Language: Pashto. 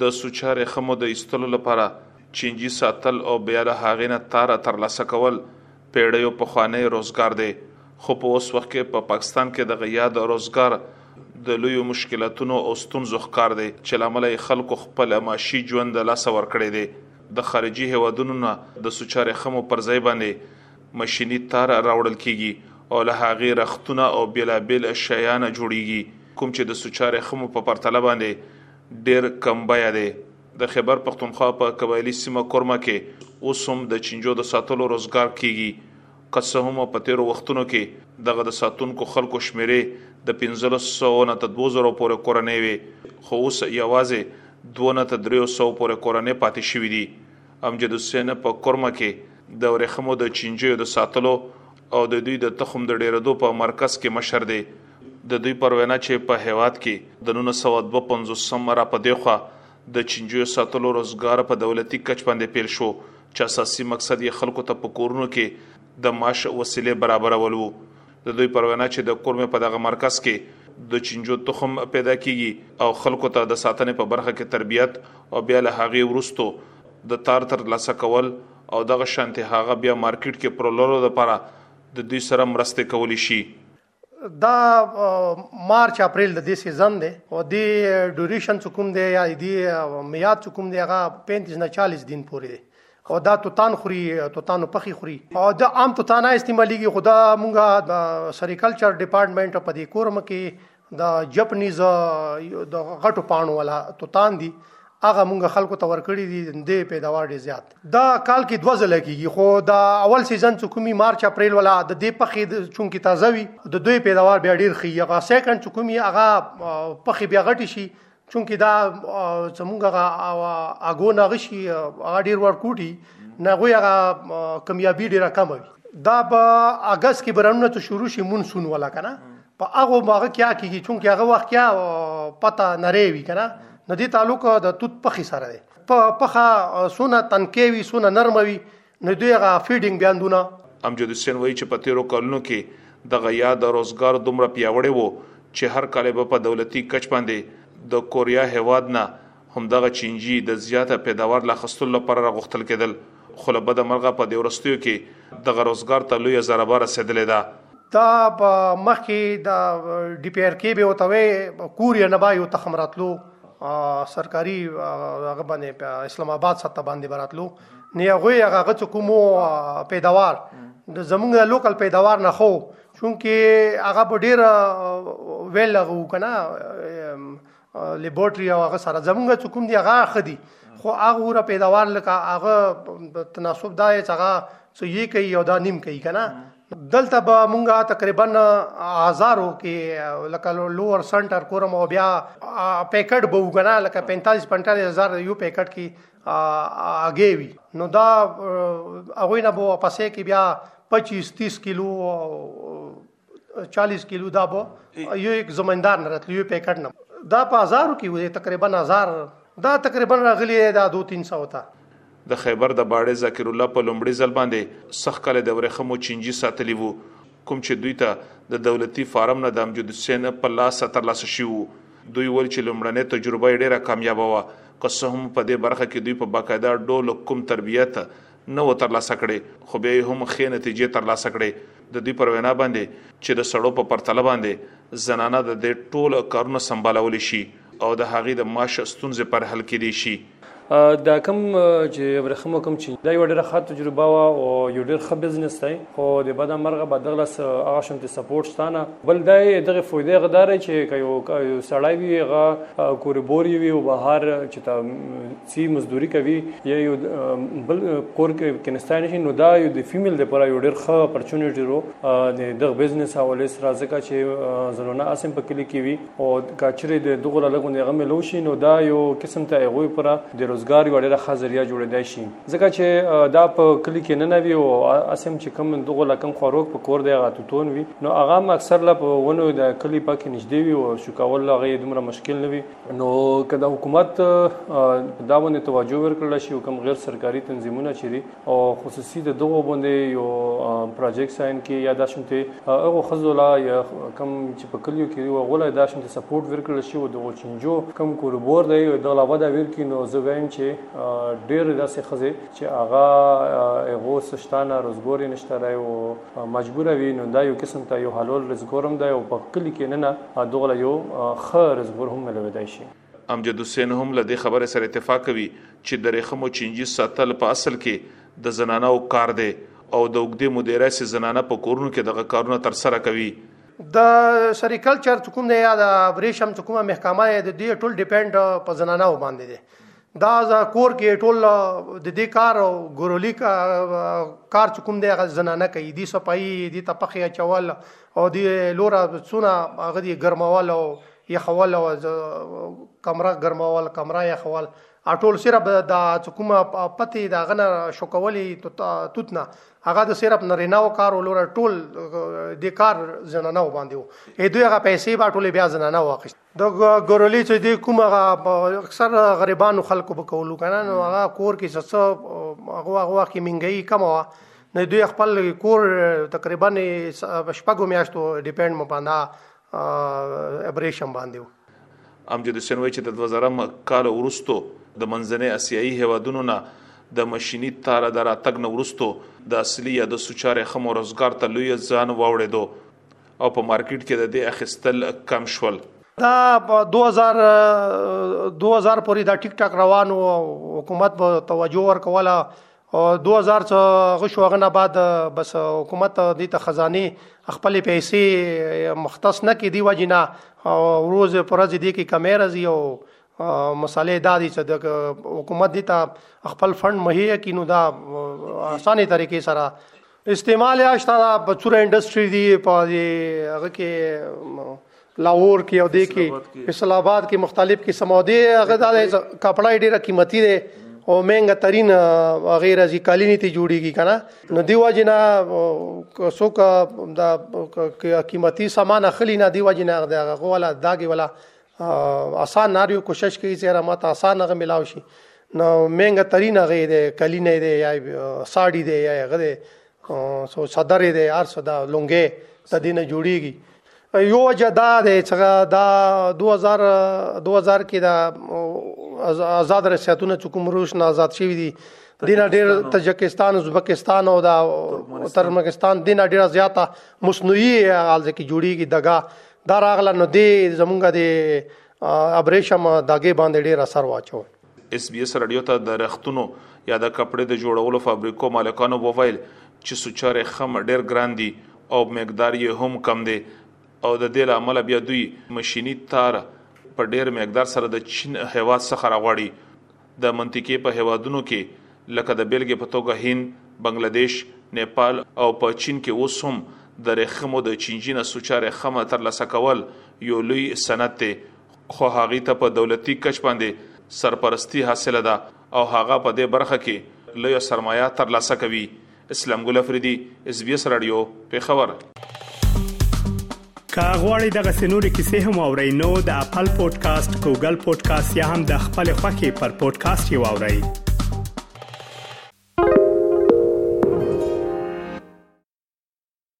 د سوچه ریښمو د ایستلو لپاره چینجي ساتل او بیا له هغې نه تار ترلاسه کول پېړیو پخوانی روزګار دی، خو په اوس وخت کې په پاکستان کې دغه یاد روزګار د لویو مشکلاتونو او ستونزو ښکار دی چې له امله یې خلکو خپل معاشي ژوند له لاسه ورکړی دی. د خارجي هېوادونو نه د سوچه ریښمو پر ځای باندې مشیني تار راوړل کېږي او له هغې رختونه او بېلابېل شیان جوړېږي، کوم چې د سوچه ریښمو په پرتله باندې ډېر کم بیه دی. د خېبر پښتونخوا په قبایلي سیمه کورمه کې اوس هم د چینجو د ساتلو روزګار کېږي. که څه هم په تېرو وختونو کې دغه د ساتونکو خلکو شمېرې د پنځلس سوو نه ته دوو زرو پورې کورنۍ وې، خو اوس یوازې دوو نه ته درېیو سوو پورې کورنۍ پاتې شوي دي. امجد حسین په کورمه کې د ورېښمو د چینجیو د ساتلو او د دوی د تخم د ډېرېدو په مرکز کې مشر دی. د دوی پر وینا چې په هېواد کې د نولس سوه دوه پنځوس را په دېخوا د چینجیو ساتلو روزګار په دولتي کچ باندې پېل شو چې اساسي مقصد یې خلکو ته په کورونو کې د معاش وسیلې برابرول وو. د دوی پر وینا چې د کورمې په دغه مرکز کې د چینجو تخم پیدا کېږي او خلکو ته د ساتنې په برخه کې تربیت او بیا له هغې وروسته د تار ترلاسه کول او دغه شانتې هغه بیا مارکیټ کې پرولولو لپاره د دوی سره مرستې کولی شي. دا مارچ اپریل د دې سیزن دی او د ډوریشن څه کوم دی یا د میاد څه کوم دی هغه 35 نه 40 دین پورې دی او دا توتان خوري توتانو پخي خوري او دا عام توتان استعماليږي خدا مونږه د سریکلچر ډپارټمنټ په دې کورم کې د جپنیز د غټو پانو ولا توتان دي هغه مونږ خلکو ته ورکړي دي د پیداوار ډیر زیات دا کال کې دوه ځله کیږي خو دا اول سیزن چې کومي مارچ اپریل ولا د دې پخې چونکی تازه وي د دوی پیداوار بیا ډیر خي هغه سیکنډ چې کومي هغه پخې بیا غټي شي چونکی دا زمونږ هغه اګو نغشي هغه ډیر ورکوټي نغوی هغه کمیابی ډیره کم وي دا په اگست کې برنونه ته شروع شي مونسون ولا کنه په هغه باغ کې کیږي چونکی هغه وخت کې پته نری وي کنه د دې تعلق د توت پخې سره دی په پخه سونه تنکې وي سونه نرم وي نو دوی هغه فیډینګ بیاندونه امجد حسین وایي چې په تیرو کلونو کې دغه یاد روزګار دومره پیاوړی وو چې هر کال به په دولتي کچ باندې د کوریا هیواد نه همدغه چینجي د زیاته پیداوار له اخیستلو لپاره راغوښتل کېدل خو له بده مرغه په دې وروستیو کې دغه روزګار ته لویه ضربه رسېدلې ده. دا به مخکې د ډي پي ار کې به وته وي کوریا نه به یو تخم راتلو سرکاري هغه باندې اسلام آباد سطح باندې براتلو نه هغه هغه څه کوم پیداوار د زمونږ لوکل پیداوار نه خو چونکی هغه په ډیر ویل لغو کنه لیبورټری او هغه سره زمونږ څه کوم دی هغه خدي خو هغه را پیداوار لکه هغه تناسب دا یې هغه څه یې کوي او دا نیم کوي کنه دلته به مونږه تقریبا هزارو کې لکه لوور سنټر کورم او بیا پیکټ به وګڼا لکه 45 45000 یو پیکټ کې اګه وي نو دا هغه نه بو پسې کې بیا 25 30 کیلو 40 کیلو دا بو یو یک زمیندار نه راتلی یو پیکټ نه دا په هزارو کې وي تقریبا هزار دا تقریبا راغلی دا 2 300 تا د خیبر د باړې ذکر الله په لومړي ځل باندې سخت کله د ورخمو چنجي ساتلی وو کوم چې دوی ته د دولتي فارم نه د امجد حسین په لاس ترلاسه شوی وو دوی ویل چې لومړنۍ تجربه یې ډېره کامیابه وه، که څه هم په دې برخه کې دوی په باقاعده ډول کوم تربیت نه و ترلاسه کړی، خو بیا یې هم ښې نتیجې ترلاسه کړې. د دوی پر وینا باندې چې د سړو په پرتله باندې زنانه د دې ټول کارونه سمبالولی شي او د هغې د معاش ستونزې پر حل کېدی شي. دا کوم چې ورخمو کوم چې دا یو ډېره ښه تجربه وا او یو ډېر ښه بزنس دی خو د بده مرغه به دغه لس هغه شنت سپورټ ستانه بل دا دغه فائدې غدار چې کيو سړی وي هغه کوربوري وي او بهر چې تا سی مزدوري کوي یا یو بل کور کې کنستان شي نو دا یو د فیمیل لپاره یو ډېر ښه اپورتونټی رو د دغه بزنس حواله سره ځکه چې زلونه اسم په کلی کې وي او کچری د دغه لګون یغه ملو شي نو دا یو قسم ته هغه پر د روزګار یو ډیره ښه ذریعہ جوړیدای شي ځکه چې دا په کلی کې نه نوي او اسیم چې کم دغه لکم خوروک په کور دی غاتو تون وي نو هغه اکثر لا په ونو د کلی پکې نږدې وي او شو کول هغه دومره مشکل نه وي نو کله حکومت دا باندې توجه ورکړل شي کوم غیر سرکاري تنظیمونه چي او خصوصي د دغو باندې یو پروجیکټ ساين کې یا دا شنته هغه خزو لا یا کم چې په کلیو کې یو غوله دا شنته سپورټ ورکړل شي او دغه چنجو کم کولبور دی او دغه ودا ورکی نو زه وایم چې ډېر داسې خزه چې هغه هغه سشتانه روزګوري نشته راي او مجبور وي نو دا یو قسم ته یو حلول رزګورم دی او په کلی کې نه نه دغه یو خ رزګور هم ملوي دی شي امجد حسین هم له دې خبرې سره اتفاق کوي چې د ریخمو چنجي ساتل په اصل کې د زنانه او کار دی او د وګدې مدیره سي زنانه په کورونو کې دغه کارونه تر سره کوي د سریکلچر چې کوم دی یا د ابریشم چې کومه محکمه دی د دې ټول ډیپند په زنانه و باندې دی دا ز کور کې ټول د دې کار او ګورولی کار چې کوم دی غ زنانه کوي دي صفائی دي تپخې چول او دي لور څونه غدي ګرمول او یخول او کمره ګرمول کمره یخول اټول سره د حکومه پته دا غنه شوکولې توتنا هغه د سرپ نریناو کار ولور ټول د کار زنانه باندې وو اې دوی هغه پیسې به ټول بیا زنانه واخیست د ګورولې چې د کوم هغه اکثر غریبانو خلکو به کولو کنه نو هغه کور کې څه هغه هغه کې منګي کم وه نو دوی خپل کور تقریبا شپږو میاشتو ډیپند مپانا ابریشم باندې و امجد حسین وایي چې د 2000 کال وروسته د منځنۍ اسیایي هیوادونو نه د ماشيني تار د راتګ نه وروسته د اصلي یا د سوچارې خمو روزګار ته لوی ځان واوړېدو او په مارکیټ کې د دې اخیستل کم شول دا 2000 2000 پورې دا ټیک ټاک روانو حکومت به توجه ورکوله 2000 څه غشو غنه بعد بس حکومت د ته خزانه خپل پیسې مختص نه کې دی وجنه روز پرځ دی کې کمیره زی او مسالې دا دي چې د حکومت دی ته خپل فند مهیا کینو دا اسانه طریقې سره استعمال یا شته دا په څوره انډستری دی په هغه کې لاهور کې او دی کې فیصل آباد کې مختلف کې سمودي هغه دا کپڑا ډیره قیمتي دی او مهنګ ترين غیر ازي کالینی ته جوړیږي کنه نو دی واجنا څوک دا قیمتي سامان اخلي نه دی واجنا دا غولا داګي ولا آسان ناریو کوشش کوي چې را ماته آسان غ ملاو شي نو مینګه ترین غ دی کلی نه دی یا ساړی دی یا غ دی سو صدر دی هر صدا لونګې د دینه جوړیږي یو وجه دا دی چې دا 2000 2000 کې دا آزاد رسیاتونه چې کوم روش نه آزاد شوی دي دینه ډیر تاجکستان ازبکستان او دا ترمکستان دینه ډیر زیاته مصنوعي غالځ کې جوړیږي دغه دا راغله نو دی زمونږ دی ابریشم داګه باندې ډیر اثر واچو اس بي اس رادیو ته د رختونو یا د کپړې د جوړولو فابریکو مالکانو وویل چې سوچر خم ډیر ګران دي او مقدار یې هم کم دی او د دې لامل بیا دوی ماشيني تار په ډیر مقدار سره د چین هیواد څخه راغړي د منطقې په هېوادونو کې لکه د بېلګې په توګه هند، بنګله دېش، نېپال او په چین کې اوس هم د رېښمو د چینجي نه سوچه رېښمه تر لاسه کول یو لوی صنعت دی خو هغوی ته په دولتي کچ باندې سرپرستي حاصله ده او هغه په دې برخه کې لویه سرمایه تر لاسه کوي. اسلام ګل افریدي اس بي اس رادیو پیښور که غواړئ دغه سنوري کیسې هم او رینو د خپل پودکاسټ ګوګل پودکاسټ یا هم د خپل خاكي پر پودکاسټ یو اورئ